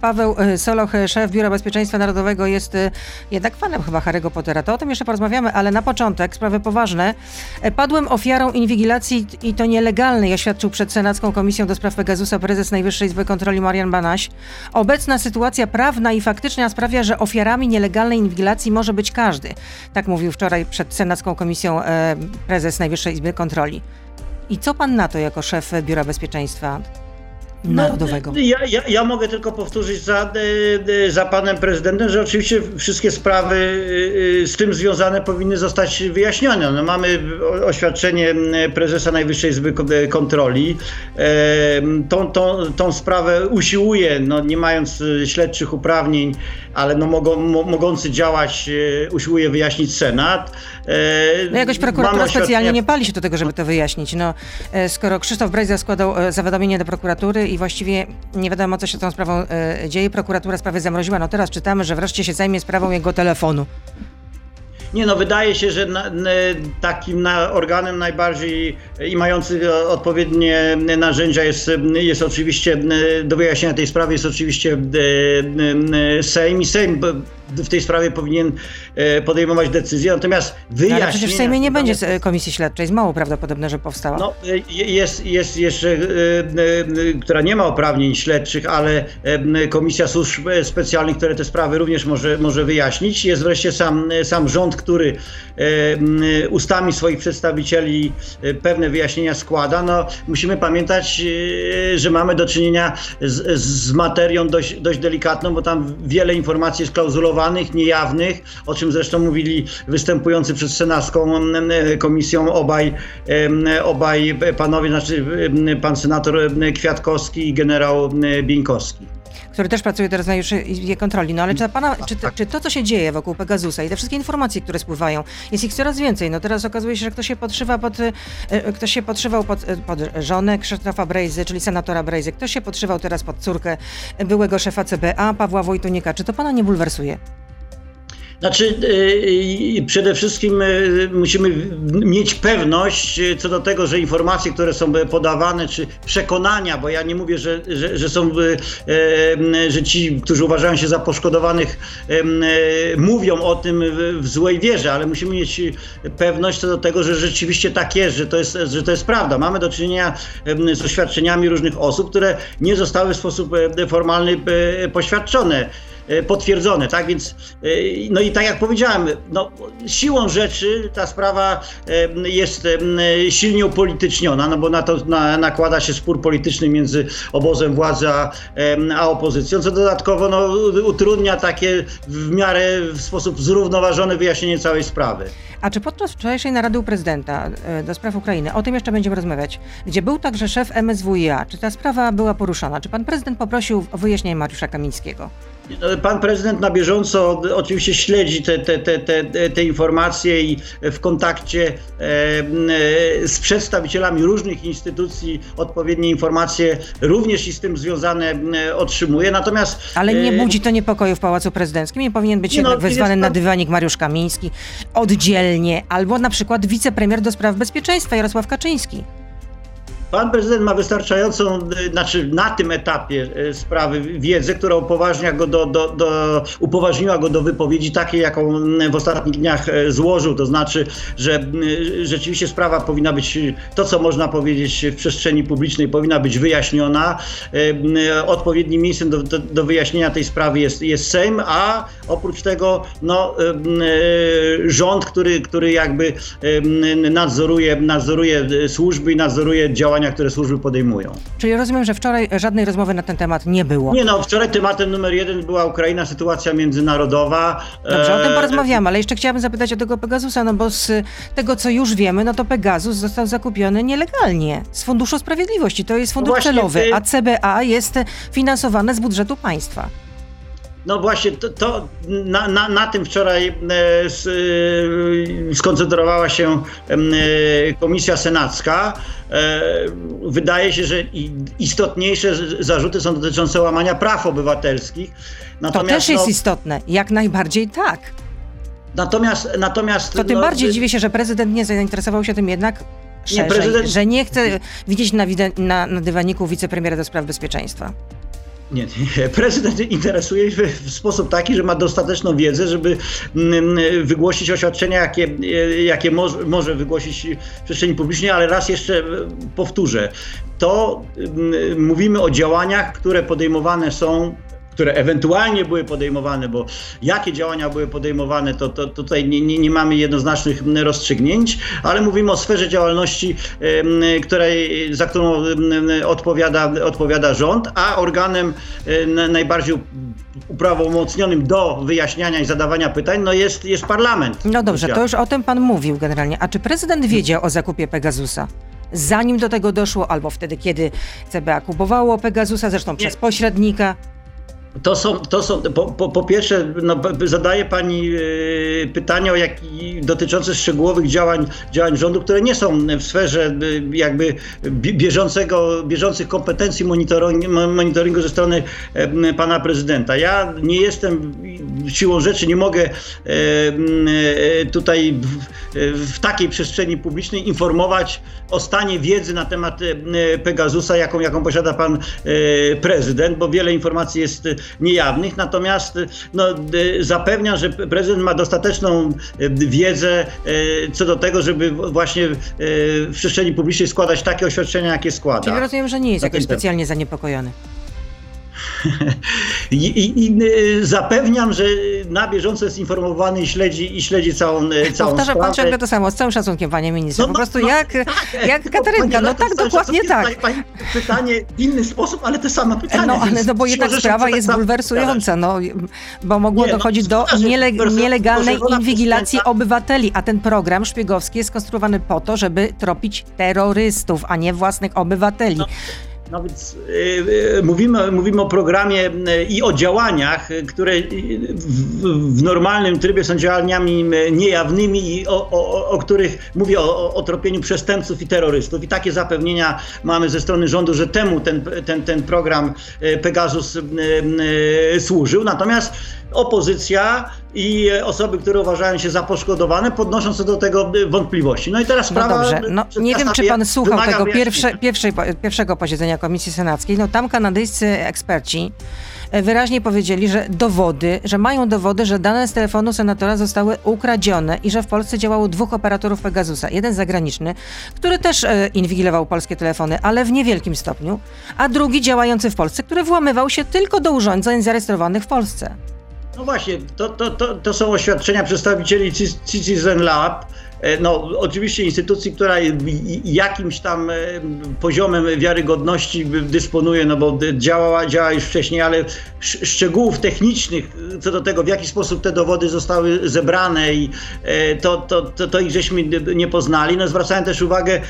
Paweł e, Soloch, e, szef Biura Bezpieczeństwa Narodowego, jest e, jednak fanem chyba Harry'ego Pottera. To o tym jeszcze porozmawiamy, ale na początek sprawy poważne. Padłem ofiarą inwigilacji i to nielegalnej, oświadczył przed Senacką Komisją do Spraw Pegasusa prezes Najwyższej Izby Kontroli Marian Banaś. Obecna sytuacja prawna i faktyczna sprawia, że ofiarami nielegalnej inwigilacji może być każdy. Tak mówił wczoraj przed Senacką Komisją prezes Najwyższej Izby Kontroli. I co pan na to jako szef Biura Bezpieczeństwa Narodowego? No, ja, ja, ja, mogę tylko powtórzyć za, e, e, za panem prezydentem, że oczywiście wszystkie sprawy e, z tym związane powinny zostać wyjaśnione. No, mamy oświadczenie prezesa Najwyższej Izby Kontroli. Tą, tą, tą sprawę usiłuje, no, nie mając śledczych uprawnień, ale no, mogą, mogący działać, usiłuje wyjaśnić Senat. No jakoś prokuratura specjalnie nie pali się do tego, żeby to wyjaśnić. No, skoro Krzysztof Brejza składał zawiadomienie do prokuratury i właściwie nie wiadomo, co się z tą sprawą dzieje, prokuratura sprawę zamroziła. No teraz czytamy, że wreszcie się zajmie sprawą jego telefonu. Nie no, wydaje się, że na, na, takim na, organem najbardziej i mający odpowiednie narzędzia jest, jest oczywiście do wyjaśnienia tej sprawy jest oczywiście Sejm i Sejm w tej sprawie powinien e, podejmować decyzję, natomiast wyjaśnienie... No, ale przecież w Sejmie nie będzie komisji śledczej, jest mało prawdopodobne, że powstała. No, e, jest, jest jeszcze, e, która nie ma uprawnień śledczych, ale Komisja Służb Specjalnych, które te sprawy również może, może wyjaśnić. Jest wreszcie sam, sam rząd, który ustami swoich przedstawicieli pewne wyjaśnienia składa. No, musimy pamiętać, że mamy do czynienia z, z materią dość, dość delikatną, bo tam wiele informacji jest klauzulowanych niejawnych, o czym zresztą mówili występujący przed Senacką Komisją obaj, obaj panowie, znaczy pan senator Kwiatkowski i generał Bieńkowski który też pracuje teraz na Izbie Kontroli. No ale czy, pana, czy, tak. czy, to, co się dzieje wokół Pegasusa i te wszystkie informacje, które spływają, jest ich coraz więcej. No teraz okazuje się, że ktoś się podszywa pod, e, e, ktoś się podszywał pod, e, pod żonę Krzysztofa Brejzy, czyli senatora Brejzy. Ktoś się podszywał teraz pod córkę byłego szefa CBA, Pawła Wojtunika. Czy to pana nie bulwersuje? Znaczy, y, y, przede wszystkim y, musimy mieć pewność co do tego, że informacje, które są podawane, czy przekonania, bo ja nie mówię, że, że, że są, że ci, którzy uważają się za poszkodowanych, mówią o tym w złej wierze, ale musimy mieć pewność co do tego, że rzeczywiście tak jest, że to jest, że to jest prawda. Mamy do czynienia z oświadczeniami różnych osób, które nie zostały w sposób formalny poświadczone. E, potwierdzone, tak? Więc, e, no i tak jak powiedziałem, no, siłą rzeczy ta sprawa e, jest silnie upolityczniona, no bo na to na, nakłada się spór polityczny między obozem władzy a, a opozycją, co dodatkowo no, utrudnia takie w miarę w sposób zrównoważony wyjaśnienie całej sprawy. A czy podczas wczorajszej narady u prezydenta do spraw Ukrainy, o tym jeszcze będziemy rozmawiać, gdzie był także szef MSWiA, czy ta sprawa była poruszana? Czy pan prezydent poprosił o wyjaśnienie Mariusza Kamińskiego? Pan prezydent na bieżąco oczywiście śledzi te, te, te, te, te informacje i w kontakcie e, z przedstawicielami różnych instytucji odpowiednie informacje również i z tym związane otrzymuje. Natomiast. Ale nie e, budzi to niepokoju w Pałacu Prezydenckim. Nie powinien być nie no, wezwany na dywanik Mariusz Kamiński oddzielnie, albo na przykład wicepremier do spraw bezpieczeństwa Jarosław Kaczyński. Pan prezydent ma wystarczającą, y, znaczy na tym etapie y, sprawy wiedzę, która upoważnia go do, do, do, upoważniła go do wypowiedzi takiej, jaką w ostatnich dniach y, złożył. To znaczy, że rzeczywiście sprawa powinna być, to co można powiedzieć w przestrzeni publicznej, powinna być wyjaśniona. Odpowiednim miejscem do, do, do wyjaśnienia tej sprawy jest, jest Sejm, a oprócz tego no, rząd, który, który jakby nadzoruje, nadzoruje służby i nadzoruje działania działania, które służby podejmują. Czyli rozumiem, że wczoraj żadnej rozmowy na ten temat nie było. Nie no, wczoraj tematem numer jeden była Ukraina, sytuacja międzynarodowa. Dobrze, o tym e, porozmawiamy, ale jeszcze chciałabym zapytać o tego Pegasusa, no bo z tego, co już wiemy, no to Pegasus został zakupiony nielegalnie z Funduszu Sprawiedliwości. To jest fundusz celowy, ty... a CBA jest finansowane z budżetu państwa. No właśnie, to, to na, na, na, tym wczoraj e, e, skoncentrowała się e, Komisja Senacka. Wydaje się, że istotniejsze zarzuty są dotyczące łamania praw obywatelskich. Natomiast, to też jest no, istotne, jak najbardziej tak. Natomiast, natomiast to tym no, bardziej dziwię się, że prezydent nie zainteresował się tym jednak szerzej, nie, prezydent... że nie chce widzieć na, na, na dywaniku wicepremiera do spraw bezpieczeństwa. Nie, nie, prezydent interesuje się w sposób taki, że ma dostateczną wiedzę, żeby mm, wygłosić oświadczenia, jakie, jakie może, wygłosić w przestrzeni publicznej, ale raz jeszcze powtórzę. To mm, mówimy o działaniach, które podejmowane są które ewentualnie były podejmowane, bo jakie działania były podejmowane, to, to, tutaj nie, nie, nie, mamy jednoznacznych rozstrzygnięć, ale mówimy o sferze działalności, której, za którą odpowiada, odpowiada rząd, a organem najbardziej uprawomocnionym do wyjaśniania i zadawania pytań no jest, jest parlament. No dobrze, to już o tym pan mówił generalnie. A czy prezydent wiedział o zakupie Pegasusa? Zanim do tego doszło, albo wtedy, kiedy CBA kupowało Pegasusa, zresztą przez pośrednika? To są, to są po, po, po pierwsze, no, zadaje Pani y, pytania o jak, dotyczące szczegółowych działań, działań rządu, które nie są w sferze y, jakby bieżącego, bieżących kompetencji monitoringu, monitoringu ze strony y, Pana Prezydenta. Ja nie jestem, siłą rzeczy nie mogę tutaj w, w takiej przestrzeni publicznej informować o stanie wiedzy na temat Pegasusa, jaką, jaką posiada Pan Prezydent, bo wiele informacji jest niejawnych, natomiast no, zapewnia, że prezydent ma dostateczną e, wiedzę co do tego, żeby właśnie w przestrzeni publicznej składać takie oświadczenia, jakie składa. Czyli rozumiem, że nie jest jakoś specjalnie zaniepokojony. I, i, I, y, zapewniam, że na bieżąco jest informowany i śledzi, i śledzi całą, y, całą Powtarza sprawę. pan ciągle to samo, z całym szacunkiem, panie ministrze. No, po no, prostu no, jak, tak, jak no, Katarynka, no tak, dokładnie tak. Pani, pytanie w inny sposób, ale te same pytanie. No, ale no bo jednak sprawa jest tak bulwersująca, no, bo mogło nie, no, dochodzić do niele, nielegalnej inwigilacji obywateli, a ten program szpiegowski jest skonstruowany po to, żeby tropić terrorystów, a nie własnych obywateli. No. Więc yy, mówimy, mówimy o programie yy, i o działaniach, które w, w, normalnym trybie są działaniami niejawnymi i o, o, o których mówię o, o tropieniu przestępców i terrorystów. I takie zapewnienia mamy ze strony rządu, że temu ten, ten, ten program Pegasus służył. Natomiast opozycja i osoby, które uważają się za poszkodowane, podnoszą co do tego wątpliwości. No i teraz sprawa... No dobrze, no, nie wiem, czy pan słuchał tego pierwsze, pierwszej, pierwszego posiedzenia Komisji Senackiej. No tam kanadyjscy eksperci e, wyraźnie powiedzieli, że dowody, że mają dowody, że dane z telefonu senatora zostały ukradzione i że w Polsce działało dwóch operatorów Pegasusa. Jeden zagraniczny, który też e, inwigilował polskie telefony, ale w niewielkim stopniu, a drugi działający w Polsce, który włamywał się tylko do urządzeń zarejestrowanych w Polsce. No właśnie, to, to, to, to są oświadczenia przedstawicieli Citizen Lab, E, no, oczywiście instytucji, która jakimś tam e, poziomem wiarygodności dysponuje, no bo działała, działała już wcześniej, ale szczegółów technicznych co do tego, w jaki sposób te dowody zostały zebrane i e, to, to, to, to ich żeśmy nie poznali. No, zwracałem też uwagę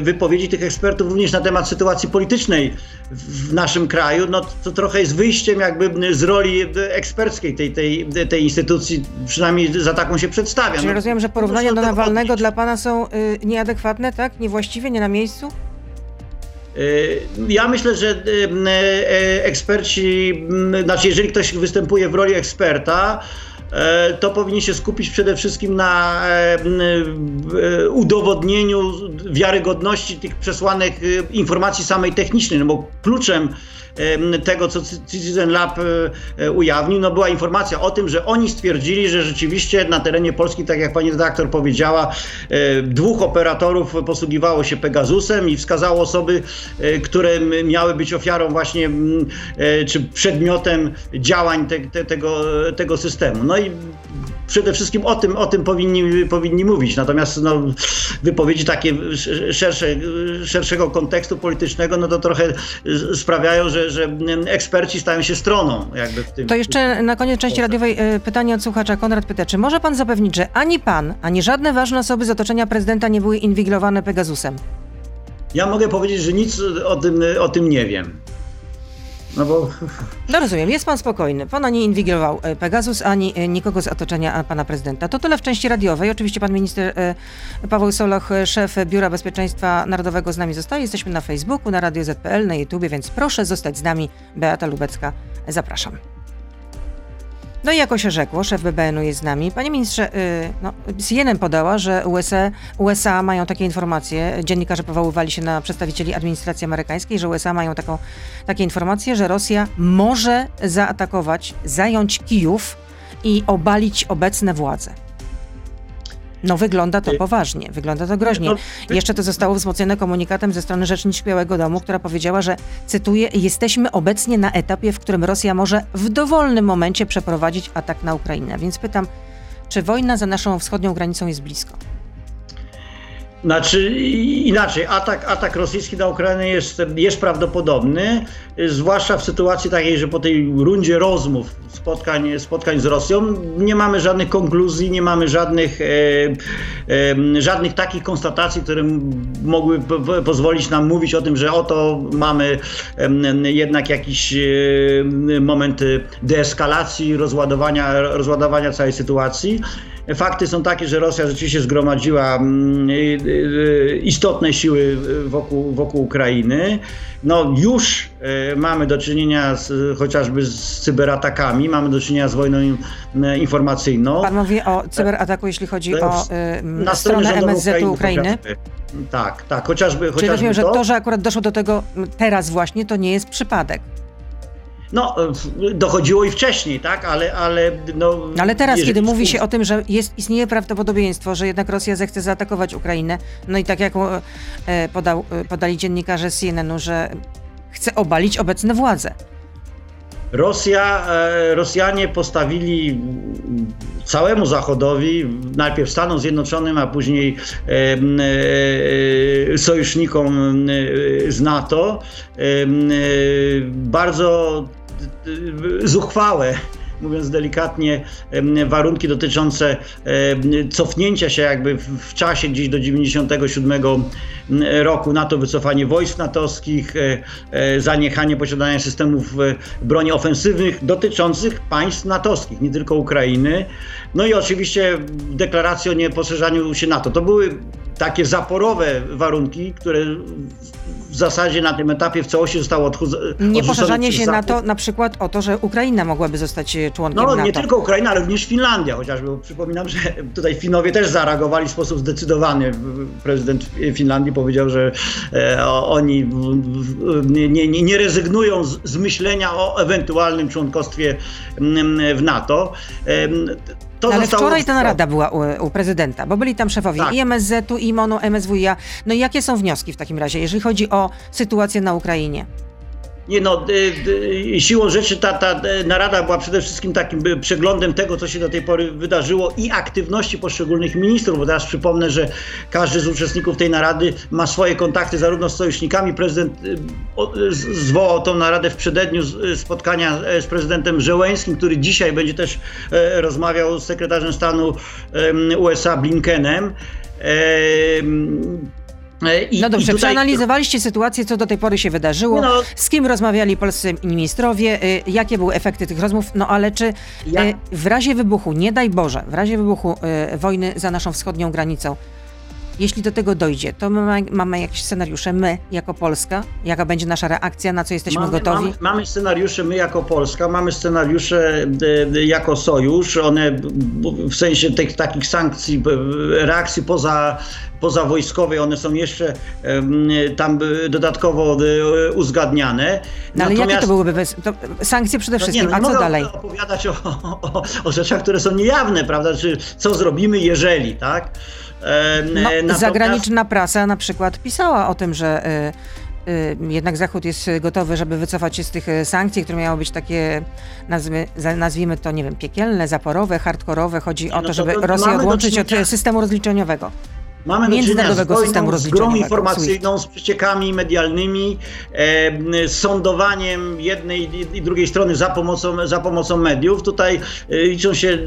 wypowiedzi tych ekspertów również na temat sytuacji politycznej w naszym kraju. No, to trochę jest wyjściem jakby z roli eksperckiej tej, tej, tej instytucji, przynajmniej za taką się przedstawia. Czyli no, rozumiem, że porównania do Nawalnego dla pana są y, nieadekwatne, tak? Niewłaściwie, nie na miejscu? Y, ja myślę, że y, y, eksperci, znaczy jeżeli ktoś występuje w roli eksperta, to powinien się skupić przede wszystkim na udowodnieniu wiarygodności tych przesłanek informacji samej technicznej, no bo kluczem tego, co Citizen Lab e, e, ujawnił, no była informacja o tym, że oni stwierdzili, że rzeczywiście na terenie Polski, tak jak pani redaktor powiedziała, e, dwóch operatorów posługiwało się Pegasusem i wskazało osoby, które miały być ofiarą właśnie, czy przedmiotem działań te, te, tego, tego systemu. No i przede wszystkim o tym, o tym powinni, powinni mówić. Natomiast no, wypowiedzi takie szersze, szerszego kontekstu politycznego, no to trochę sprawiają, że, że eksperci stają się stroną jakby w tym. To jeszcze na koniec części radiowej e, pytanie od słuchacza. Konrad pyta, czy może pan zapewnić, że ani pan, ani żadne ważne osoby z otoczenia prezydenta nie były inwigilowane Pegasusem? Ja mogę powiedzieć, że nic o tym, o tym nie wiem. No bo... No rozumiem, jest pan spokojny. Pana nie inwigilował e, Pegasus, ani e, nikogo z otoczenia pana prezydenta. To tyle w części radiowej. Oczywiście pan minister e, Paweł Soloch, szef Biura Bezpieczeństwa Narodowego z nami zostaje. Jesteśmy na Facebooku, na Radio ZPL, na YouTubie, więc proszę zostać z nami. Beata Lubecka, zapraszam. No i jako się rzekło, szef BBN-u jest z nami. Panie ministrze, yy, no, CNN podała, że USA, USA mają takie informacje, dziennikarze powoływali się na przedstawicieli administracji amerykańskiej, że USA mają taką, takie informacje, że Rosja może zaatakować, zająć Kijów i obalić obecne władze. No wygląda to poważnie, wygląda to groźnie. Jeszcze to zostało wzmocnione komunikatem ze strony Rzeczniczki Białego Domu, która powiedziała, że, cytuję, jesteśmy obecnie na etapie, w którym Rosja może w dowolnym momencie przeprowadzić atak na Ukrainę. Więc pytam, czy wojna za naszą wschodnią granicą jest blisko? Znaczy inaczej, atak, atak rosyjski na Ukrainę jest, jest prawdopodobny, zwłaszcza w sytuacji takiej, że po tej rundzie rozmów, spotkań, spotkań z Rosją nie mamy żadnych konkluzji, nie mamy żadnych, e, e, żadnych takich konstatacji, które mogły po, pozwolić nam mówić o tym, że oto mamy e, jednak jakiś moment deeskalacji, rozładowania, rozładowania całej sytuacji. Fakty są takie, że Rosja rzeczywiście zgromadziła mm, istotne siły wokół, wokół Ukrainy. No już y, mamy do czynienia z, chociażby z cyberatakami, mamy do czynienia z wojną informacyjną. Pan mówi o cyberataku, jeśli chodzi o na stronę MSZ-u Ukrainy? Tak, tak, chociażby, chociażby Czyli rozumiem, to. że to, że akurat doszło do tego teraz właśnie, to nie jest przypadek. No, dochodziło i wcześniej, tak, ale. Ale, no, ale teraz, kiedy mówi się o tym, że jest, istnieje prawdopodobieństwo, że jednak Rosja zechce zaatakować Ukrainę, no i tak jak e, podał, e, podali dziennikarze CNN-u, że chce obalić obecne władze. Rosja, e, Rosjanie postawili całemu Zachodowi, najpierw Stanom Zjednoczonym, a później sojusznikom z NATO, bardzo zuchwałe mówiąc delikatnie, warunki dotyczące cofnięcia się jakby w czasie gdzieś do 97 roku NATO, wycofanie wojsk natowskich, e, e, zaniechanie posiadania systemów e, broni ofensywnych dotyczących państw natowskich, nie tylko Ukrainy. No i oczywiście deklaracje o nieposzerzaniu się NATO. To były takie zaporowe warunki, które w zasadzie na tym etapie w całości zostało odchudzone. Nie poszerzanie się na to na przykład o to, że Ukraina mogłaby zostać członkiem no, NATO. No nie tylko Ukraina, ale również Finlandia chociażby. Przypominam, że tutaj Finowie też zareagowali w sposób zdecydowany. Prezydent Finlandii powiedział, że e, oni nie, nie, nie rezygnują z, z myślenia o ewentualnym członkostwie w NATO. To Ale wczoraj ta narada była u, u, prezydenta, bo byli tam szefowie tak. i MSZ-u, i MONU, MSWiA. No i jakie są wnioski w takim razie, jeżeli chodzi o sytuację na Ukrainie? Nie no, siłą rzeczy ta, ta narada była przede wszystkim takim przeglądem tego, co się do tej pory wydarzyło i aktywności poszczególnych ministrów, bo teraz przypomnę, że każdy z uczestników tej narady ma swoje kontakty zarówno z sojusznikami. Prezydent zwołał tą naradę w przededniu spotkania z prezydentem Żeleńskim, który dzisiaj będzie też rozmawiał z sekretarzem stanu USA Blinkenem. E, I, no dobrze, tutaj... przeanalizowaliście sytuację, co do tej pory się wydarzyło, no, z kim rozmawiali polscy ministrowie, y, jakie były efekty tych rozmów, no ale czy ja... y, w razie wybuchu, nie daj Boże, w razie wybuchu wojny za naszą wschodnią granicą, jeśli do tego dojdzie, to my mamy jakieś scenariusze, my jako Polska, jaka będzie nasza reakcja, na co jesteśmy mamy, gotowi? Mamy, mamy, scenariusze my jako Polska, mamy scenariusze e, jako Sojusz, one w sensie tych takich sankcji, reakcji poza pozawojskowej, one są jeszcze tam dodatkowo e, uzgadniane. No ale Natomiast, jakie to byłyby bez, to sankcje przede wszystkim, no nie, no, a co dalej? opowiadać o, o, o, rzeczach, które są niejawne, prawda? Czy co zrobimy, jeżeli, tak? No, Natomiast... Zagraniczna prasa na przykład pisała o tym, że y, y, jednak Zachód jest gotowy, żeby wycofać się z tych sankcji, które miały być takie, nazwijmy, nazwijmy to, nie wiem, piekielne, zaporowe, hardkorowe. Chodzi o no to, żeby to Rosję odłączyć od systemu rozliczeniowego. Mamy do czynienia z wojną, z grą informacyjną, z przeciekami medialnymi, e, sądowaniem jednej i drugiej strony za pomocą, za pomocą mediów. Tutaj e, liczą się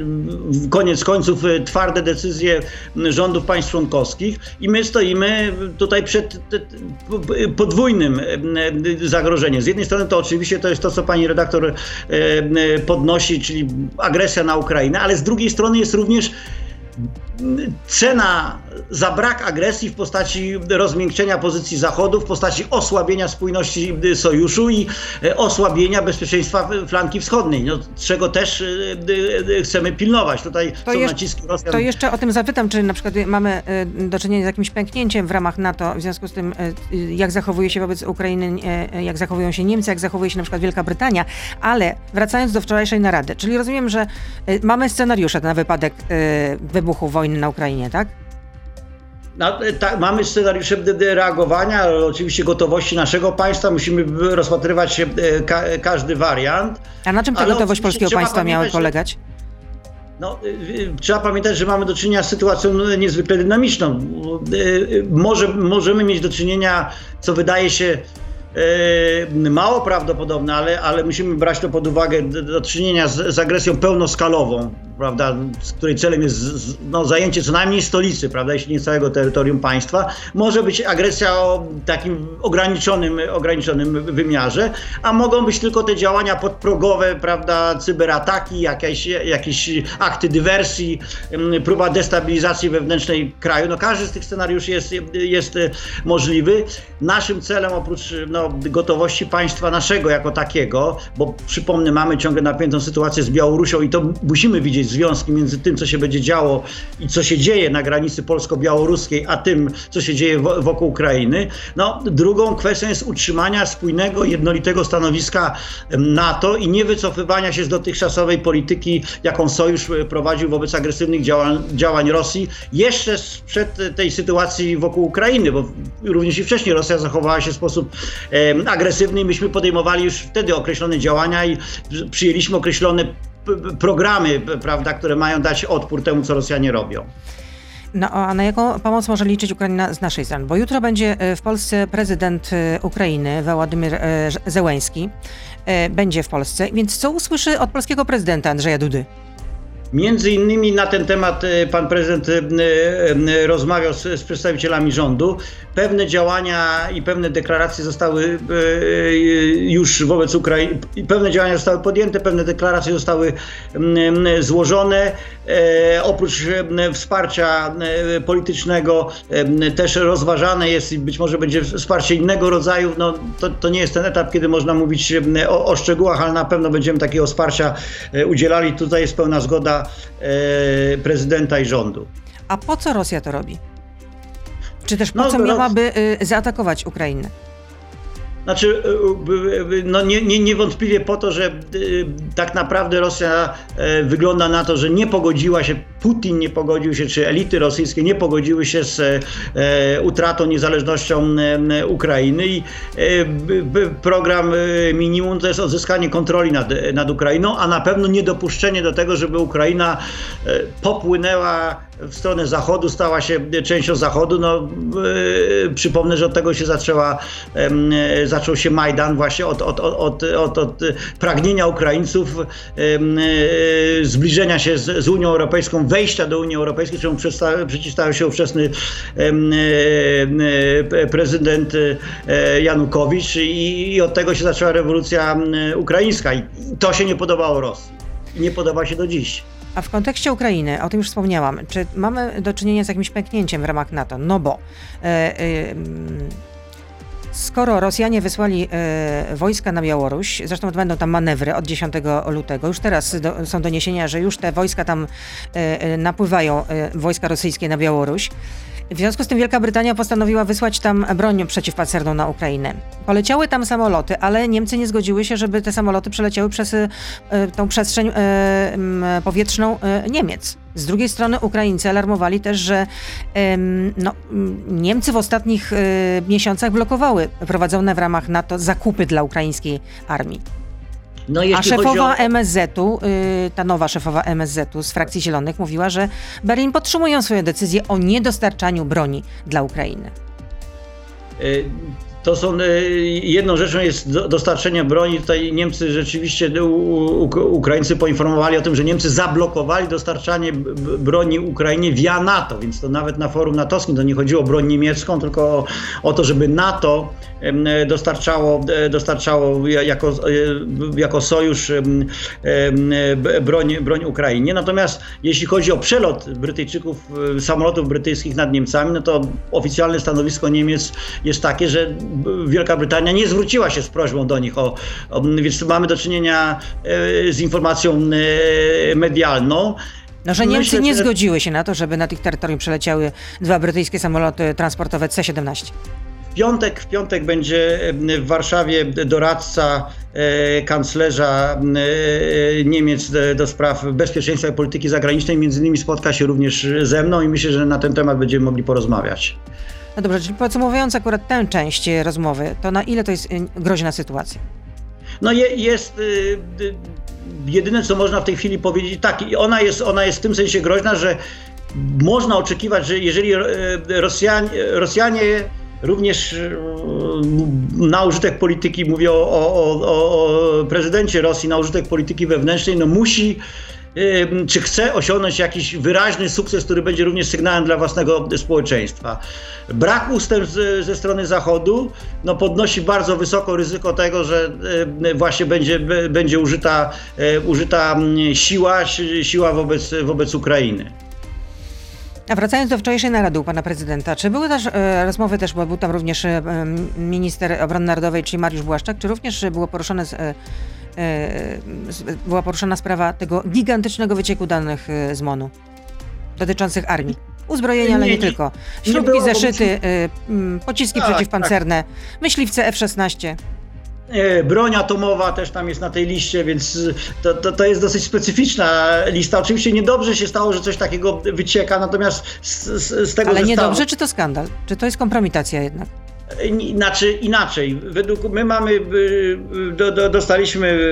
koniec końców e, twarde decyzje rządów państw członkowskich i my stoimy tutaj przed podwójnym e, zagrożeniem. Z jednej strony to oczywiście to jest to, co pani redaktor podnosi, czyli agresja na Ukrainę, ale z drugiej strony jest również cena za brak agresji w postaci rozmiękczenia pozycji Zachodu, w postaci osłabienia spójności sojuszu i osłabienia bezpieczeństwa flanki wschodniej, no, czego też chcemy pilnować. Tutaj to są jeszcze, naciski Rosjan. To jeszcze o tym zapytam, czy na przykład mamy do czynienia z jakimś pęknięciem w ramach NATO, w związku z tym jak zachowuje się wobec Ukrainy, jak zachowują się Niemcy, jak zachowuje się na przykład Wielka Brytania, ale wracając do wczorajszej narady, czyli rozumiem, że mamy scenariusze na wypadek wybuchu wojny na Ukrainie, tak? No, tak, mamy scenariusze reagowania, ale oczywiście gotowości naszego państwa. Musimy rozpatrywać e, ka każdy wariant. A na czym ta gotowość polskiego państwa miała polegać? No, e, trzeba pamiętać, że mamy do czynienia z sytuacją niezwykle dynamiczną. Może, możemy mieć do czynienia, co wydaje się mało prawdopodobne, ale, ale musimy brać to pod uwagę do, do czynienia z, z, agresją pełnoskalową, prawda, z której celem jest no, zajęcie co najmniej stolicy, prawda, jeśli nie całego terytorium państwa. Może być agresja o takim ograniczonym, ograniczonym wymiarze, a mogą być tylko te działania podprogowe, prawda, cyberataki, jakieś, jakieś akty dywersji, mm, próba destabilizacji wewnętrznej kraju. No każdy z tych scenariuszy jest, jest możliwy. Naszym celem oprócz no, gotowości państwa naszego jako takiego, bo przypomnę, mamy ciągle napiętą sytuację z Białorusią i to musimy widzieć związki między tym, co się będzie działo i co się dzieje na granicy polsko-białoruskiej, a tym, co się dzieje wokół Ukrainy. No, drugą kwestią jest utrzymania spójnego, jednolitego stanowiska NATO i nie wycofywania się z dotychczasowej polityki, jaką Sojusz e, prowadził wobec agresywnych działań, działań Rosji, jeszcze sprzed tej sytuacji wokół Ukrainy, bo również i wcześniej Rosja zachowała się w sposób agresywny i myśmy podejmowali już wtedy określone działania i przyjęliśmy określone programy, prawda, które mają dać odpór temu, co Rosjanie robią. No a na jaką pomoc może liczyć Ukraina z naszej strony? Bo jutro będzie e, w Polsce prezydent e, Ukrainy, Władimir e, Zełenski, będzie w Polsce, więc co usłyszy od polskiego prezydenta Andrzeja Dudy? Między innymi na ten temat pan prezydent rozmawiał z, z, przedstawicielami rządu. Pewne działania i pewne deklaracje zostały już wobec Ukrainy, pewne działania zostały podjęte, pewne deklaracje zostały złożone. Oprócz wsparcia politycznego też rozważane jest i być może będzie wsparcie innego rodzaju. No, to, to nie jest ten etap, kiedy można mówić o, o szczegółach, ale na pewno będziemy takiego wsparcia udzielali. Tutaj jest pełna zgoda e, prezydenta i rządu. A po co Rosja to robi? Czy też po no, co miałaby y, zaatakować Ukrainę? Znaczy, y, y, no nie, nie, niewątpliwie po to, że tak naprawdę Rosja e, wygląda na to, że nie pogodziła się, Putin nie pogodził się, czy elity rosyjskie nie pogodziły się z e, utratą niezależnością e, Ukrainy i program minimum to jest odzyskanie kontroli nad, nad Ukrainą, a na pewno niedopuszczenie do tego, żeby Ukraina popłynęła w stronę zachodu, stała się częścią zachodu. No, yy, przypomnę, że od tego się zaczęła, yy, zaczął się Majdan właśnie od, od, od, od, od pragnienia Ukraińców yy, zbliżenia się z, z, Unią Europejską, wejścia do Unii Europejskiej, czemu przeciwstawiał się ówczesny prezydent Janukowicz i, i od tego się zaczęła rewolucja ukraińska i to się nie podobało Rosji. Nie podoba się do dziś. A w kontekście Ukrainy, o tym już wspomniałam, czy mamy do czynienia z jakimś pęknięciem w ramach NATO? No bo e, e, skoro Rosjanie wysłali e, wojska na Białoruś, zresztą będą tam manewry od 10 lutego, już teraz do, są doniesienia, że już te wojska tam e, e, napływają, e, wojska rosyjskie na Białoruś, w związku z tym Wielka Brytania postanowiła wysłać tam broń przeciwpancerną na Ukrainę. Poleciały tam samoloty, ale Niemcy nie zgodziły się, żeby te samoloty przeleciały przez y, tą przestrzeń y, y, powietrzną Niemiec. Z drugiej strony Ukraińcy alarmowali też, że no, Niemcy w ostatnich miesiącach blokowały prowadzone w ramach NATO zakupy dla ukraińskiej armii. No, A szefowa o... MSZ-u, yy, ta nowa szefowa MSZ-u z frakcji Zielonych mówiła, że Berlin podtrzymują swoją decyzję o niedostarczaniu broni dla Ukrainy. To są, jedną rzeczą jest dostarczenie broni. Tutaj Niemcy rzeczywiście, Ukraińcy poinformowali o tym, że Niemcy zablokowali dostarczanie broni Ukrainie via NATO, więc to nawet na forum natowskim to nie chodziło o broń niemiecką, tylko o, to, żeby NATO dostarczało, dostarczało jako, e, jako sojusz broń, broń Ukrainie. Natomiast jeśli chodzi o przelot Brytyjczyków, e, samolotów brytyjskich nad Niemcami, no to oficjalne stanowisko Niemiec jest takie, że Wielka Brytania nie zwróciła się z prośbą do nich o, o więc mamy do czynienia e, z informacją medialną. No, że Niemcy nie zgodziły się na to, żeby na ich terytorium przeleciały dwa brytyjskie samoloty transportowe C-17 piątek, w piątek będzie w Warszawie doradca e, kanclerza e, Niemiec do spraw bezpieczeństwa i polityki zagranicznej. Między innymi spotka się również ze mną i myślę, że na ten temat będziemy mogli porozmawiać. No dobrze, czyli podsumowując akurat tę część rozmowy, to na ile to jest groźna sytuacja? No je, jest y, y, jedyne, co można w tej chwili powiedzieć, tak, ona jest, ona jest w tym sensie groźna, że można oczekiwać, że jeżeli Rosjanie, Rosjanie Również e, na użytek polityki, mówię o, o, o, o prezydencie Rosji, na użytek polityki wewnętrznej, no musi czy chce osiągnąć jakiś wyraźny sukces, który będzie również sygnałem dla własnego społeczeństwa. Brak ustępstw ze strony Zachodu no, podnosi bardzo wysoko ryzyko tego, że e, właśnie będzie, będzie użyta, użyta siła, siła wobec, wobec Ukrainy. A wracając do wczorajszej narady u pana prezydenta, czy były też e, rozmowy też, bo był tam również e, minister obrony narodowej, czyli Mariusz Błaszczak, czy również było poruszone z, e była poruszona sprawa tego gigantycznego wycieku danych e, z MONU dotyczących armii? Uzbrojenia, ale nie, nie tylko. Śrubki, zeszyty, e, pociski tak, przeciwpancerne, tak. myśliwce F-16. E, broń atomowa też tam jest na tej liście, więc to, to, to, jest dosyć specyficzna lista. Oczywiście niedobrze się stało, że coś takiego wycieka, natomiast z, z, z tego Ale niedobrze, czy to skandal? Czy to jest kompromitacja jednak? Znaczy inaczej, według my mamy, y, do, do, dostaliśmy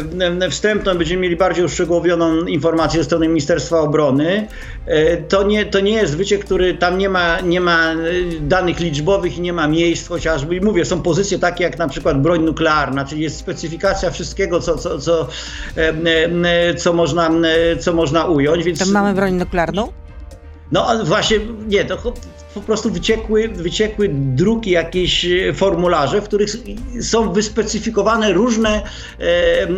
wstępną, będziemy mieli bardziej uszczegółowioną informację ze strony Ministerstwa Obrony. E, to nie, to nie jest wyciek, który tam nie ma, nie ma y, danych liczbowych i nie ma miejsc chociażby. I mówię, są pozycje takie jak na przykład broń nuklearna, czyli jest specyfikacja wszystkiego, co, co, co, co, można, co można ująć. Więc... Tam mamy broń nuklearną? No właśnie, nie, to po prostu wyciekły, wyciekły druki, jakieś e, formularze, w których są wyspecyfikowane różne e,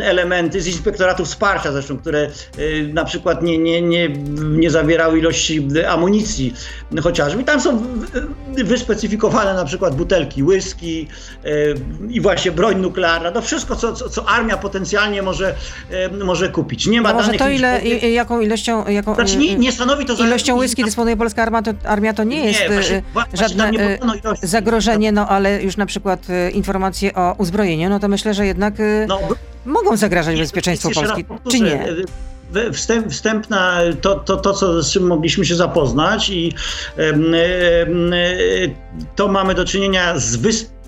elementy z inspektoratu wsparcia zresztą, które e, na przykład nie, nie, nie, nie zawierały ilości amunicji chociażby. I tam są wyspecyfikowane na przykład butelki whisky i właśnie broń nuklearna, to wszystko, co, co, co armia potencjalnie może, może kupić. Nie ma no danych... to ile, jaką ilością... Jaką, znaczy nie, nie stanowi to... Ilością whisky dysponuje polska armia, to, armia, to nie jest nie, właśnie, właśnie żadne e, zagrożenie, no ale już na przykład e, informacje o uzbrojeniu, no to myślę, że jednak e, no, mogą zagrażać bezpieczeństwu Polski, czy nie? Wstęp, wstępna, to, to, to co, z czym mogliśmy się zapoznać i to mamy do czynienia z wysp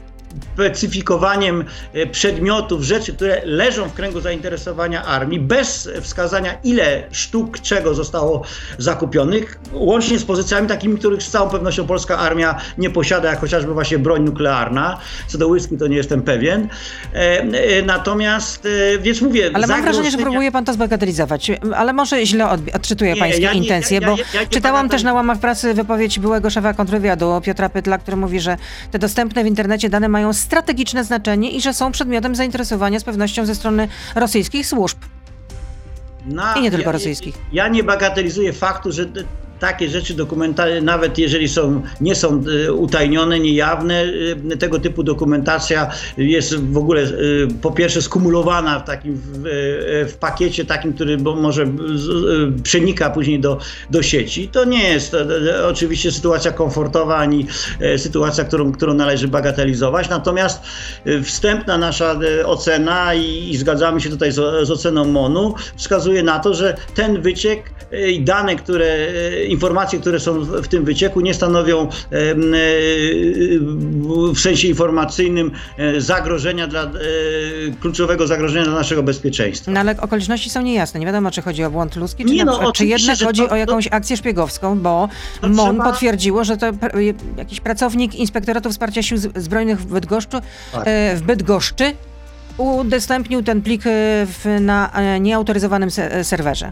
specyfikowaniem e, przedmiotów, rzeczy, które leżą w kręgu zainteresowania armii, bez wskazania, ile sztuk czego zostało zakupionych, łącznie z pozycjami takimi, których z całą pewnością polska armia nie posiada, jak chociażby właśnie broń nuklearna. Co do whisky to nie jestem pewien. E, e, natomiast, więc mówię... Ale mam wrażenie, że próbuje pan to zbagatelizować, ale może źle odczytuję pańskie ja intencje, ja, bo ja, czytałam też na łamach pracy wypowiedź byłego szefa kontrwywiadu Piotra Pytla, który mówi, że te dostępne w internecie dane mają strategiczne znaczenie i że są przedmiotem zainteresowania z pewnością ze strony rosyjskich służb. I nie tylko rosyjskich. Ja, ja nie bagatelizuję faktu, że takie rzeczy dokumentalne, nawet jeżeli są, nie są e, utajnione, niejawne, e, tego typu dokumentacja jest w ogóle e, po pierwsze skumulowana w takim w, w pakiecie takim, który może przenika później do, do sieci. To nie jest to, oczywiście sytuacja komfortowa ani sytuacja, którą, którą należy bagatelizować. Natomiast wstępna nasza ocena i, i zgadzamy się tutaj z, z oceną MONU wskazuje na to, że ten wyciek i dane, które informacje, które są w tym wycieku, nie stanowią w sensie informacyjnym zagrożenia dla kluczowego zagrożenia dla naszego bezpieczeństwa. No ale okoliczności są niejasne. Nie wiadomo, czy chodzi o błąd ludzki, czy, nie, no, czy jednak chodzi to, o jakąś akcję szpiegowską, bo MON trzeba... potwierdziło, że to jakiś pracownik Inspektoratu Wsparcia Sił Zbrojnych w Bydgoszczy, tak. w Bydgoszczy udostępnił ten plik w, na nieautoryzowanym serwerze.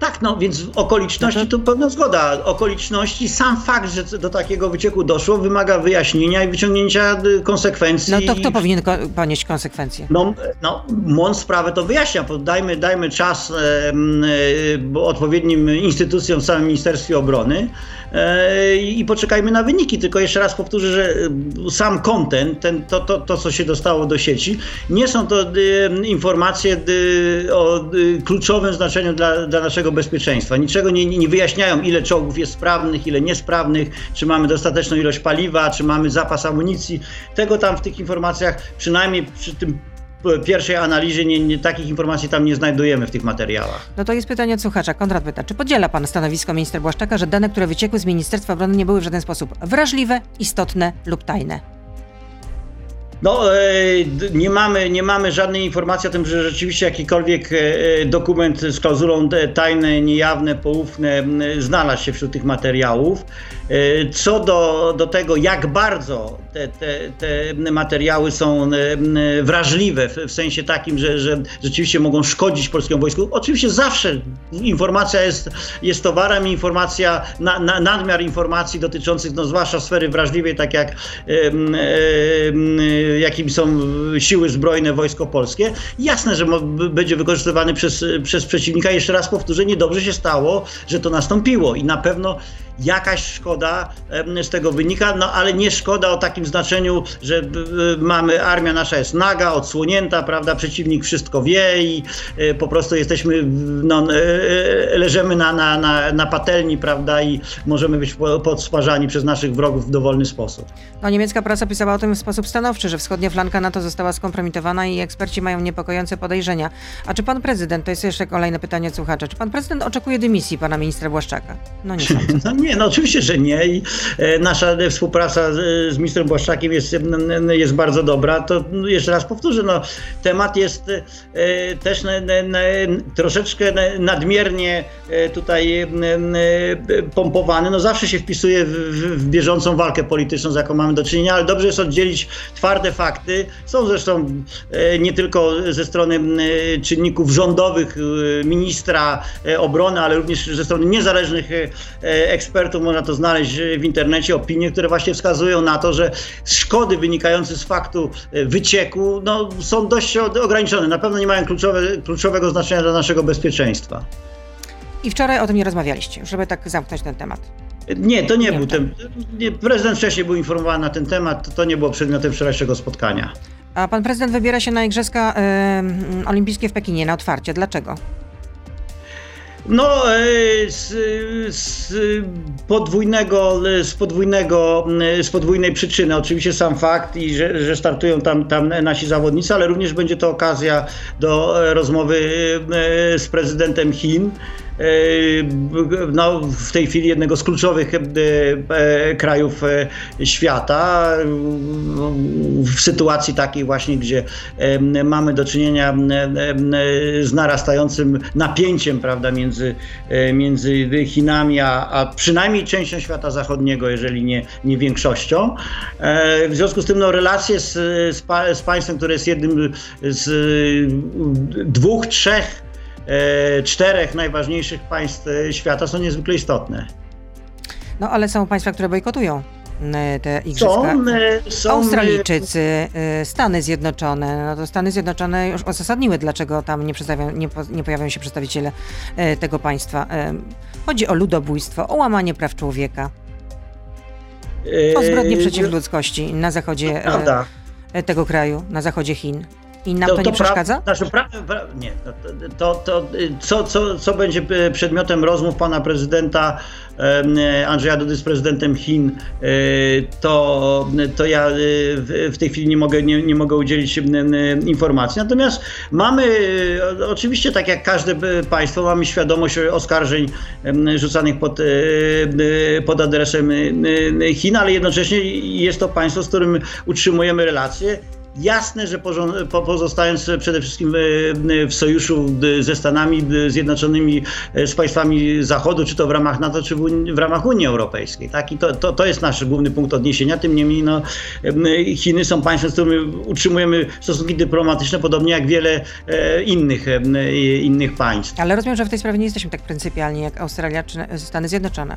Tak, no więc okoliczności, to pewna zgoda. Okoliczności, sam fakt, że do takiego wycieku doszło, wymaga wyjaśnienia i wyciągnięcia y, konsekwencji. No to kto powinien ko ponieść konsekwencje? No, no MON sprawę to wyjaśnia. Dajmy, dajmy czas e, e, odpowiednim instytucjom w samym Ministerstwie Obrony e, i poczekajmy na wyniki. Tylko jeszcze raz powtórzę, że sam content, ten, to, to, to co się dostało do sieci, nie są to informacje o kluczowym znaczeniu dla, dla naszego bezpieczeństwa. Niczego nie, nie wyjaśniają, ile czołgów jest sprawnych, ile niesprawnych, czy mamy dostateczną ilość paliwa, czy mamy zapas amunicji. Tego tam w tych informacjach, przynajmniej przy tym pierwszej analizie nie, nie, takich informacji tam nie znajdujemy w tych materiałach. No to jest pytanie od słuchacza. Konrad pyta, czy podziela pan stanowisko ministra Błaszczaka, że dane, które wyciekły z Ministerstwa Obrony nie były w żaden sposób wrażliwe, istotne lub tajne? No, e, nie mamy, nie mamy żadnej informacji o tym, że rzeczywiście jakikolwiek e, dokument z klauzulą tajne, niejawne, poufne znalazł się wśród tych materiałów. E, co do, do tego, jak bardzo te, te, te materiały są wrażliwe, w, sensie takim, że, że rzeczywiście mogą szkodzić polskiemu wojsku, oczywiście zawsze informacja jest, jest towarem, informacja, na, na, nadmiar informacji dotyczących, no, zwłaszcza sfery wrażliwej, tak jak jakim są siły zbrojne wojsko polskie. Jasne, że będzie wykorzystywany przez, przez przeciwnika. Jeszcze raz powtórzę, niedobrze się stało, że to nastąpiło i na pewno jakaś szkoda z tego wynika, no ale nie szkoda o takim znaczeniu, że mamy, armia nasza jest naga, odsłonięta, prawda, przeciwnik wszystko wie i e, po prostu jesteśmy, no, e, e, leżymy na, na, na, na patelni, prawda, i możemy być podsparzani przez naszych wrogów w dowolny sposób. No, niemiecka prasa pisała o tym w sposób stanowczy, że wschodnia flanka NATO została skompromitowana i eksperci mają niepokojące podejrzenia. A czy pan prezydent, to jest jeszcze kolejne pytanie od słuchacza, czy pan prezydent oczekuje dymisji pana ministra Błaszczaka? No nie sądzę. No nie, no oczywiście, że nie i e, nasza współpraca z, ministrem Błaszczakiem jest, jest bardzo dobra. To jeszcze raz powtórzę, no, temat jest e, też troszeczkę nadmiernie e, tutaj pompowany. No zawsze się wpisuje w, w bieżącą walkę polityczną, z jaką mamy do czynienia, ale dobrze jest oddzielić twarde fakty. Są zresztą nie tylko ze strony czynników rządowych, ministra obrony, ale również ze strony niezależnych ekspertów, ekspertów, można to znaleźć w internecie, opinie, które właśnie wskazują na to, że szkody wynikające z faktu e, wycieku no, są dość ograniczone. Na pewno nie mają kluczowe, kluczowego znaczenia dla naszego bezpieczeństwa. I wczoraj o tym nie rozmawialiście, żeby tak zamknąć ten temat. Nie, to nie, nie był ten. Nie, prezydent wcześniej był informowany na ten temat, to nie było przedmiotem wczorajszego spotkania. A pan prezydent wybiera się na Igrzyska y, Olimpijskie w Pekinie na otwarcie. Dlaczego? No, e, z, z, podwójnego, z, podwójnego, z podwójnej przyczyny. Oczywiście sam fakt, i że, że startują tam, tam nasi zawodnicy, ale również będzie to okazja do rozmowy e, z prezydentem Chin. E, no, w tej chwili jednego z kluczowych e, e, krajów świata, w sytuacji takiej właśnie, gdzie mamy do czynienia z narastającym napięciem prawda, między, między Chinami, a, a przynajmniej częścią świata zachodniego, jeżeli nie, nie większością. W związku z tym no, relacje z, z, z państwem, które jest jednym z dwóch, trzech E, czterech najważniejszych państw e, świata są niezwykle istotne. No ale są państwa, które bojkotują e, te igrzyska. Są, są Australijczycy, Stany Zjednoczone. No to Stany Zjednoczone już uzasadniły, dlaczego tam nie, nie, nie pojawiają się przedstawiciele tego państwa. Chodzi o ludobójstwo, o łamanie praw człowieka, o zbrodnie przeciw ludzkości na zachodzie tego kraju, na zachodzie Chin. I nam to, to nie przeszkadza? Pra, znaczy, pra, pra, nie, to, to, co, co, co będzie przedmiotem rozmów pana prezydenta Andrzeja Dudy z prezydentem Chin, e, to, to ja e, w tej chwili nie mogę, nie, nie mogę udzielić informacji. Natomiast mamy, oczywiście tak jak każde państwo, mamy świadomość oskarżeń rzucanych pod, pod adresem Chin, ale jednocześnie jest to państwo, z którym utrzymujemy relacje Jasne, że pozostając przede wszystkim w sojuszu ze Stanami Zjednoczonymi, e, z państwami Zachodu, czy to w ramach NATO, czy w ramach Unii Europejskiej. Tak? I to, to, to jest nasz główny punkt odniesienia. Tym niemniej no, Chiny są państwem, z którym utrzymujemy stosunki dyplomatyczne, podobnie jak wiele e, innych, innych państw. Ale rozumiem, że w tej sprawie nie jesteśmy tak pryncypialni jak Australia czy Stany Zjednoczone.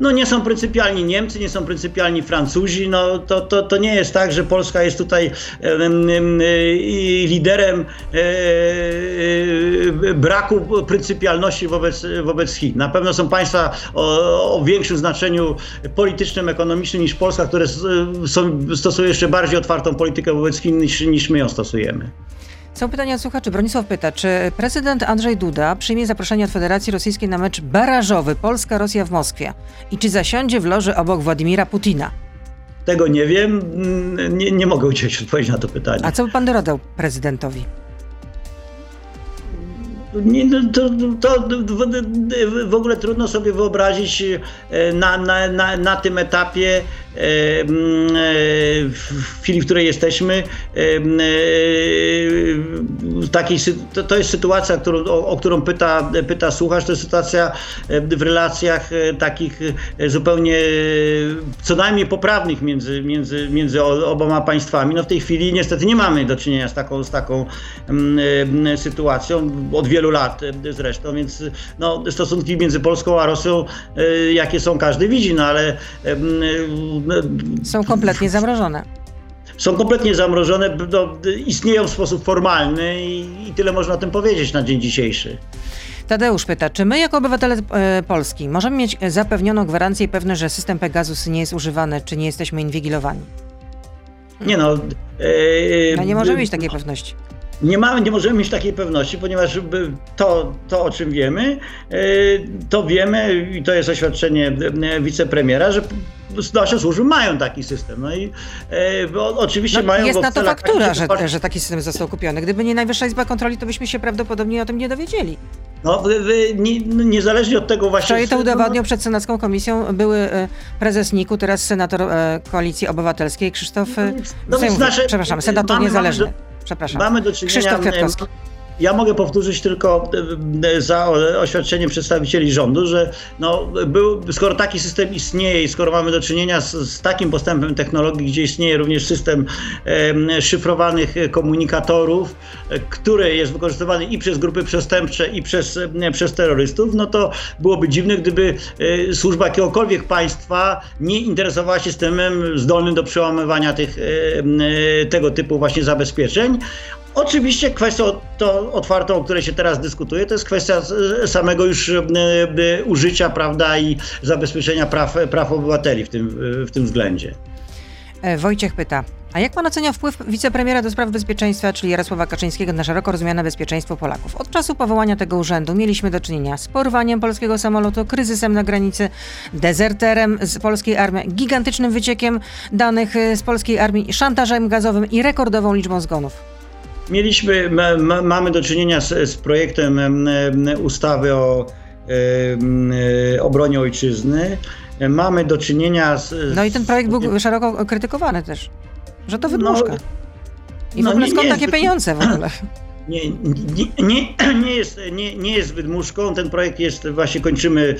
No nie są pryncypialni Niemcy, nie są pryncypialni Francuzi. No to, to, to nie jest tak, że Polska jest tutaj liderem e, e, braku pryncypialności wobec, wobec Chin. Na pewno są państwa o, o większym znaczeniu politycznym, ekonomicznym niż Polska, które są, stosują jeszcze bardziej otwartą politykę wobec Chin niż, niż my ją stosujemy. Są pytania od słuchaczy. Bronisław pyta, czy prezydent Andrzej Duda przyjmie zaproszenie od Federacji Rosyjskiej na mecz barażowy Polska-Rosja w Moskwie i czy zasiądzie w loży obok Władimira Putina? Tego nie wiem, nie, nie mogę udzielić odpowiedzi na to pytanie. A co by pan doradał prezydentowi? Nie, no to, to, w ogóle trudno sobie wyobrazić e, na, na, na, na tym etapie w chwili, w której jesteśmy, takiej, to, to jest sytuacja, którą, o, o, którą pyta, pyta słuchacz, to jest sytuacja w relacjach e, takich e, zupełnie co najmniej poprawnych między, między, między oboma państwami. No w tej chwili niestety nie mamy do czynienia z taką, z taką sytuacją od wielu lat zresztą, więc no, stosunki między Polską a Rosją, jakie są, każdy widzi, no ale są kompletnie zamrożone. Są kompletnie zamrożone, no, istnieją w sposób formalny i, i tyle można o tym powiedzieć na dzień dzisiejszy. Tadeusz pyta, czy my jako obywatele e, Polski możemy mieć zapewnioną gwarancję i pewność, że system Pegasus nie jest używany, czy nie jesteśmy inwigilowani? Nie no. E, no nie możemy mieć takiej pewności. Nie, mamy, nie możemy mieć takiej pewności, ponieważ to, to o czym wiemy, e, to wiemy i to jest oświadczenie e, wicepremiera, że nasze służby mają taki system. No i e, oczywiście no, mają Jest na to faktura, że, że taki system został kupiony. Gdyby nie Najwyższa Izba Kontroli, to byśmy się prawdopodobnie o tym nie dowiedzieli. No, nie, no, niezależnie od tego właśnie... Wczoraj to udowodnił przed Senacką Komisją były e, prezes NIK-u, teraz senator Koalicji Obywatelskiej Krzysztof... No, no, nasze, przepraszam, senator mamy, niezależny. Mamy Przepraszam. Mamy do czynienia... Krzysztof Kwiatkowski. Ja mogę powtórzyć tylko e, e, za oświadczenie przedstawicieli rządu, że no, był, skoro taki system istnieje i skoro mamy do czynienia z, z takim postępem technologii, gdzie istnieje również system e, szyfrowanych komunikatorów, e, który jest wykorzystywany i przez grupy przestępcze, i przez, e, przez terrorystów, no to byłoby dziwne, gdyby e, służba jakiegokolwiek państwa nie interesowała się systemem zdolnym do przełamywania tych, tego typu właśnie zabezpieczeń. Oczywiście kwestią to otwartą, o której się teraz dyskutuje, to jest kwestia samego już e, e, użycia, prawda, i zabezpieczenia praw, praw obywateli w tym, w tym względzie. E, Wojciech pyta, a jak pan ocenia wpływ wicepremiera do spraw bezpieczeństwa, czyli Jarosława Kaczyńskiego na szeroko rozumiane bezpieczeństwo Polaków? Od czasu powołania tego urzędu mieliśmy do czynienia z porwaniem polskiego samolotu, kryzysem na granicy, dezerterem z polskiej armii, gigantycznym wyciekiem danych z polskiej armii, szantażem gazowym i rekordową liczbą zgonów. Mieliśmy, ma, mamy do czynienia z, z projektem ustawy o e, obronie ojczyzny. Mamy do czynienia z, z, No i ten projekt był szeroko krytykowany też, że to wydmuszka. No, I w no, ogóle skąd takie pieniądze w ogóle? Nie, nie, nie, nie, jest, nie, nie jest wydmuszką. Ten projekt jest, właśnie kończymy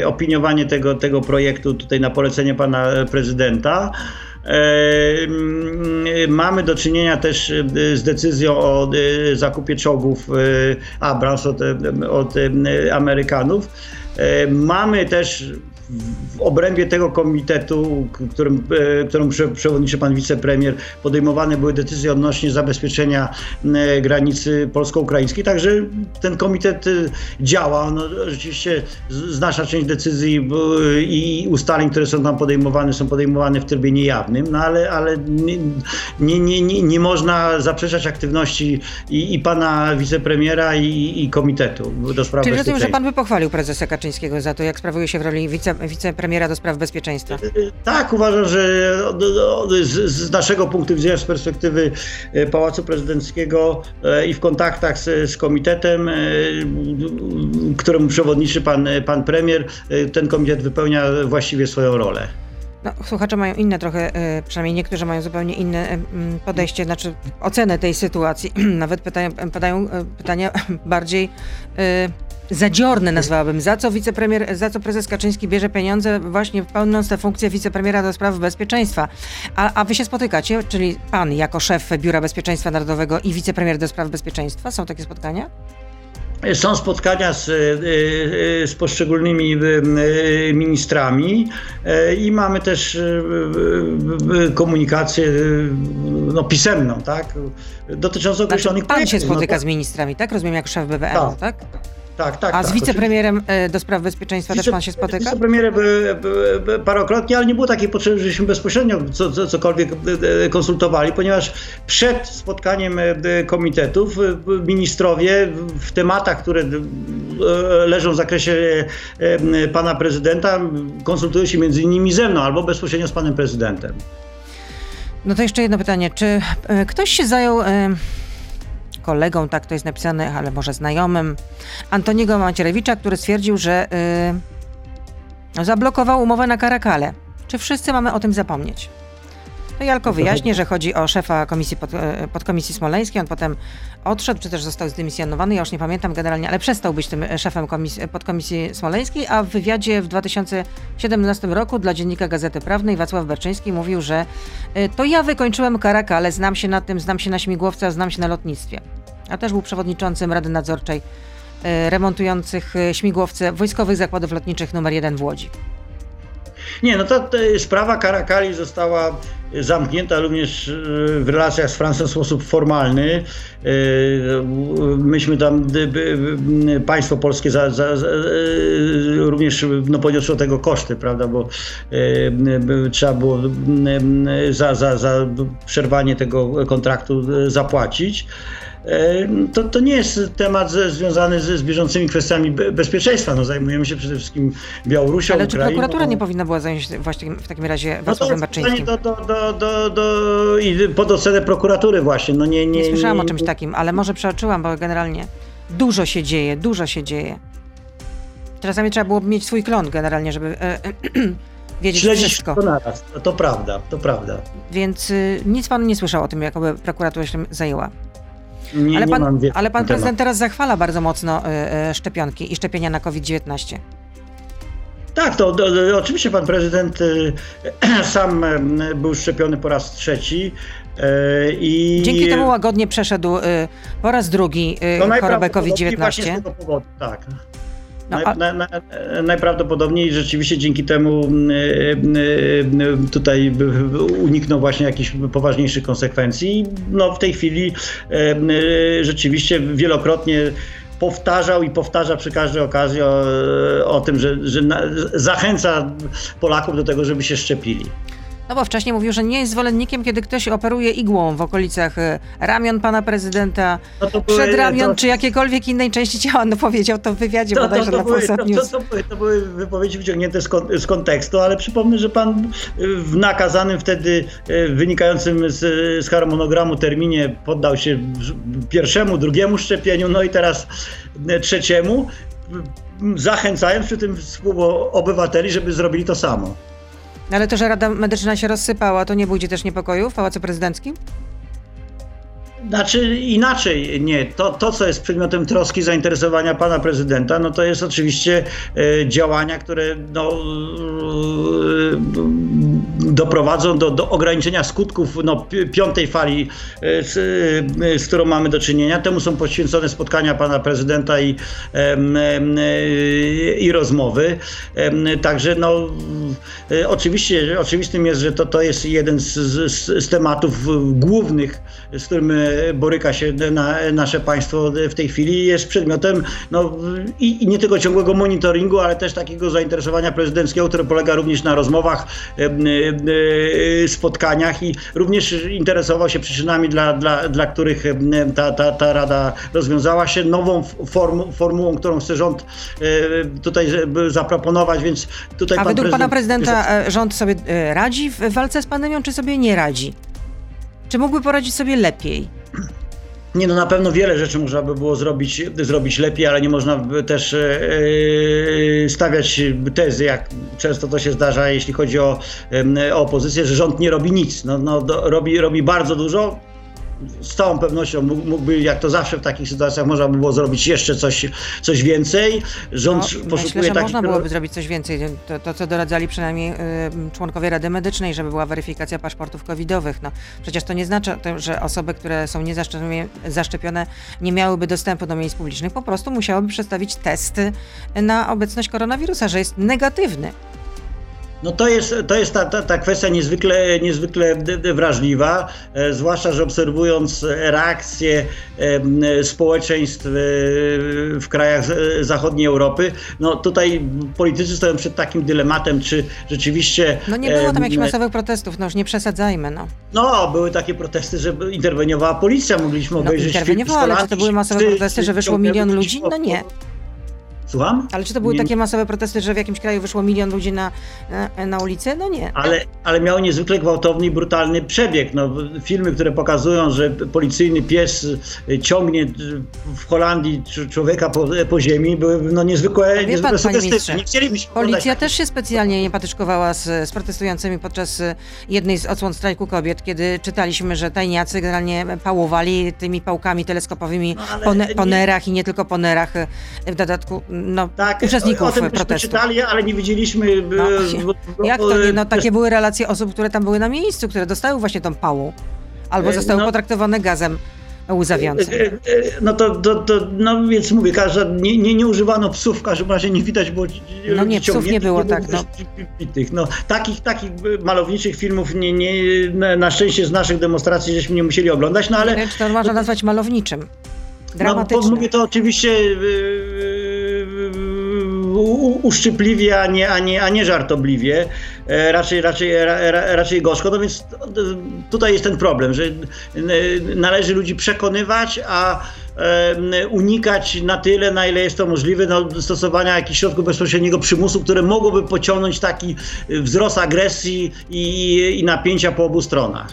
e, opiniowanie tego, tego projektu tutaj na polecenie pana prezydenta. Mamy do czynienia też e, z decyzją o e, zakupie czołgów e, Abrams od, od Amerykanów. Mamy też w obrębie tego komitetu, którym, e, przewodniczy pan wicepremier, podejmowane były decyzje odnośnie zabezpieczenia e, granicy polsko-ukraińskiej. Także ten komitet działa. No, rzeczywiście znaczna część decyzji i ustaleń, które są tam podejmowane, są podejmowane w trybie niejawnym, no ale, ale nie, nie, nie, nie można zaprzeczać aktywności i, i pana wicepremiera i, i komitetu do spraw Czyli rozumiem, że pan by pochwalił prezesa Kaczyńskiego za to, jak sprawuje się w roli wice, wicepremiera do spraw bezpieczeństwa. Tak, uważam, że z, z naszego punktu widzenia, z perspektywy e, Pałacu Prezydenckiego i w kontaktach z, z komitetem, któremu przewodniczy pan, pan premier, ten komitet wypełnia właściwie swoją rolę. No, słuchacze mają inne trochę, przynajmniej niektórzy mają zupełnie inne podejście, znaczy ocenę tej sytuacji. Nawet pytają, padają pytania bardziej zadziorne nazwałabym, za co wicepremier, za co prezes Kaczyński bierze pieniądze właśnie pełniąc tę funkcję wicepremiera do spraw bezpieczeństwa. A, a wy się spotykacie, czyli pan jako szef Biura Bezpieczeństwa Narodowego i wicepremier do spraw bezpieczeństwa? Są takie spotkania? Są spotkania z, e, e, z, poszczególnymi e, ministrami i mamy też komunikację no, pisemną, tak? Dotyczącą określonych znaczy, Pan się no spotyka no, z ministrami, tak? Rozumiem, jako szef BBN, tak? tak? Tak, tak. A z tak, wicepremierem oczywiście. do spraw bezpieczeństwa Wice, też pan się spotyka? Z wicepremierem parokrotnie, ale nie było takiej potrzeby, żebyśmy bezpośrednio co, co, cokolwiek konsultowali, ponieważ przed spotkaniem komitetów ministrowie w tematach, które leżą w zakresie pana prezydenta, konsultują się między innymi ze mną albo bezpośrednio z panem prezydentem. No to jeszcze jedno pytanie. Czy ktoś się zajął kolegą, tak to jest napisane, ale może znajomym, Antoniego Macierewicza, który stwierdził, że yy, zablokował umowę na Karakale. Czy wszyscy mamy o tym zapomnieć? To Jalko wyjaśnię, że chodzi o szefa komisji pod, e, podkomisji smoleńskiej. On potem odszedł, czy też został zdymisjonowany, ja już nie pamiętam generalnie, ale przestał być tym szefem komisji, podkomisji smoleńskiej, a w wywiadzie w 2017 roku dla dziennika Gazety Prawnej Wacław Berczyński mówił, że to ja wykończyłem Karaka, ale znam się na tym, znam się na śmigłowcach, znam się na lotnictwie. A też był przewodniczącym Rady Nadzorczej e, remontujących śmigłowce Wojskowych Zakładów Lotniczych nr 1 w Łodzi. Nie, no to, sprawa Karakali została zamknięta również e, w relacjach z Francją w sposób formalny. E, myśmy tam, państwo polskie za, za, za, e, również no, poniosło tego koszty, prawda, bo trzeba było za, za, za przerwanie tego kontraktu zapłacić. To, to nie jest temat związany z, z bieżącymi kwestiami bezpieczeństwa. No, zajmujemy się przede wszystkim Białorusią, Ale czy prokuratura nie powinna była zająć właśnie w takim razie Wacławem no Baczyńskim? Do, do, do, do, do, i pod ocenę prokuratury właśnie. No nie, nie, nie słyszałam nie, o czymś takim, ale może przeoczyłam, bo generalnie dużo się dzieje, dużo się dzieje. Czasami trzeba było mieć swój klon generalnie, żeby e, e, wiedzieć Śledzić wszystko. To naraz. To, to prawda, to prawda. Więc y, nic pan nie słyszał o tym, jakoby prokuratura się zajęła. Nie, ale, pan, nie ale pan prezydent teraz zachwala bardzo mocno y, y, szczepionki i szczepienia na COVID-19. Tak, to, to, to, oczywiście pan prezydent y, sam był szczepiony po raz trzeci. I... Dzięki temu łagodnie przeszedł po raz drugi y, chorobę COVID-19. z tego powodu, tak. No, a... na, na, najprawdopodobniej rzeczywiście dzięki temu mm, y, y, y, tutaj uniknął właśnie jakichś poważniejszych konsekwencji. No w tej chwili rzeczywiście wielokrotnie powtarzał i powtarza przy każdej okazji o, o tym, że, że na, zachęca Polaków do tego, żeby się szczepili. No bo wcześniej mówił, że nie jest zwolennikiem, kiedy ktoś operuje igłą w okolicach e, ramion pana prezydenta, no były, ramion, to... czy jakiejkolwiek innej części ciała. No powiedział to w wywiadzie to, bodajże to, to, na były, to, to, to, to, były wypowiedzi wyciągnięte z, kon, z, kontekstu, ale przypomnę, że pan w nakazanym wtedy e, wynikającym z, z harmonogramu terminie poddał się pierwszemu, drugiemu szczepieniu, no i teraz trzeciemu, zachęcając przy tym współobywateli, żeby zrobili to samo. Ale to, że Rada Medyczna się rozsypała, to nie budzi też niepokoju w Pałacu Prezydenckim? Znaczy inaczej, nie. To, to, co jest przedmiotem troski, zainteresowania pana prezydenta, no to jest oczywiście e, działania, które no, doprowadzą do, do ograniczenia skutków no, piątej fali, z, z którą mamy do czynienia. Temu są poświęcone spotkania pana prezydenta i, i rozmowy. Także no, oczywiście, oczywistym jest, że to, to jest jeden z, z, z tematów głównych, z którym boryka się na, nasze państwo w tej chwili. Jest przedmiotem no, i, i nie tylko ciągłego monitoringu, ale też takiego zainteresowania prezydenckiego, które polega również na rozmowach, spotkaniach i również interesował się przyczynami, dla, dla, dla których ta, ta, ta Rada rozwiązała się, nową formu, formułą, którą chce rząd tutaj zaproponować, więc tutaj A według prezydent... pana prezydenta rząd sobie radzi w walce z pandemią, czy sobie nie radzi? Czy mógłby poradzić sobie lepiej? Nie, no na pewno wiele rzeczy można by było zrobić, zrobić lepiej, ale nie można by też yy, stawiać tezy, jak często to się zdarza, jeśli chodzi o, yy, o opozycję, że rząd nie robi nic. No, no, do, robi, robi bardzo dużo, z całą pewnością mógłby, jak to zawsze w takich sytuacjach, można by było zrobić jeszcze coś, coś więcej. Rząd no, poszukuje myślę, że takich... można byłoby zrobić coś więcej. To, to co doradzali przynajmniej y, członkowie Rady Medycznej, żeby była weryfikacja paszportów covidowych. No, przecież to nie znaczy, że osoby, które są niezaszczepione, nie miałyby dostępu do miejsc publicznych. Po prostu musiałyby przedstawić testy na obecność koronawirusa, że jest negatywny. No to jest, to jest ta, ta, ta kwestia niezwykle, niezwykle wrażliwa, e, zwłaszcza, że obserwując reakcje społeczeństw e, w krajach zachodniej Europy, no tutaj politycy stoją przed takim dylematem, czy rzeczywiście... No nie było tam jakichś masowych protestów, no już nie przesadzajmy, no. No, były takie protesty, że interweniowała policja, mogliśmy no, obejrzeć no, interweniowała, ale czy to były masowe protesty, że wyszło milion ludzi? No nie. Słucham? Ale czy to były nie... takie masowe protesty, że w jakimś kraju wyszło milion ludzi na, na, na ulicę? No nie. Ale, ale miało niezwykle gwałtowny i brutalny przebieg. No, filmy, które pokazują, że policyjny pies ciągnie w Holandii człowieka po, po ziemi, były no, niezwykłe, no, niezwykłe sugestywne. Nie chcielibyśmy Policja też się specjalnie nie patyczkowała z, z protestującymi podczas jednej z odsłon strajku kobiet, kiedy czytaliśmy, że tajniacy generalnie pałowali tymi pałkami teleskopowymi no, po, po nerach i nie tylko po nerach w dodatku no, tak, uczestników o tym protestu. czytali, ale nie widzieliśmy. No, jak to nie? No, takie były relacje osób, które tam były na miejscu, które dostały właśnie tą pałą. Albo e, zostały no, potraktowane gazem łzawiącym. E, e, no to, to, to, no więc mówię, każda, nie, nie, nie używano psów, w każdym razie nie widać było No nie, psów nie było, tak. No. no. takich, takich malowniczych filmów nie, nie, na szczęście z naszych demonstracji żeśmy nie musieli oglądać, no ale... Nie czy to można nazwać malowniczym. Dramatycznym. No, mówię to oczywiście uszczypliwie, a nie, a nie, a nie żartobliwie, e, raczej, raczej, raczej gorzko. No więc tutaj jest ten problem, że należy ludzi przekonywać, a unikać na tyle, na ile jest to możliwe, no, stosowania jakichś środków bezpośredniego przymusu, które mogłyby pociągnąć taki wzrost agresji i, i napięcia po obu stronach.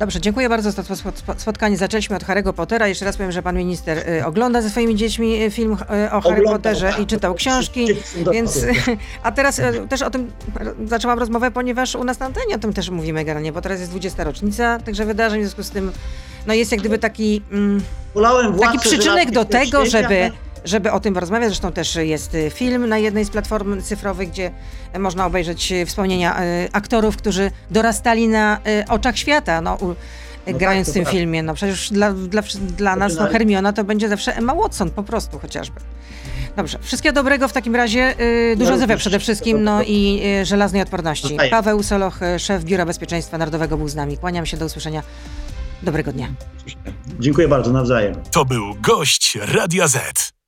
Dobrze, dziękuję bardzo za to spotkanie. Zaczęliśmy od Harry'ego Pottera. Jeszcze raz powiem, że pan minister y, ogląda ze swoimi dziećmi y, film y, o Harry Potterze i czytał książki, więc a teraz też o tym zaczęłam rozmowę, ponieważ u nas na antenie o tym też mówimy generalnie, bo teraz jest 20. rocznica także wydarzeń, w związku z tym no jest jak gdyby taki, mm, taki przyczynek do tego, żeby żeby o tym rozmawiać. Zresztą też jest y, film na jednej z platform cyfrowych, gdzie można obejrzeć y, wspomnienia y, aktorów, którzy dorastali na oczach świata. No, no grając tak, w tym prawda. filmie. No przecież dla, dla, dla nas no, Hermiona to będzie zawsze Emma Watson po prostu chociażby. Dobrze, wszystkiego dobrego w takim razie. Dużo zdrowia przede wszystkim, no i żelaznej odporności. Paweł Soloch, szef Biura Bezpieczeństwa Narodowego był z nami. Kłaniam się, do usłyszenia. Dobrego dnia. Dziękuję bardzo, nawzajem. To był gość Radia Z.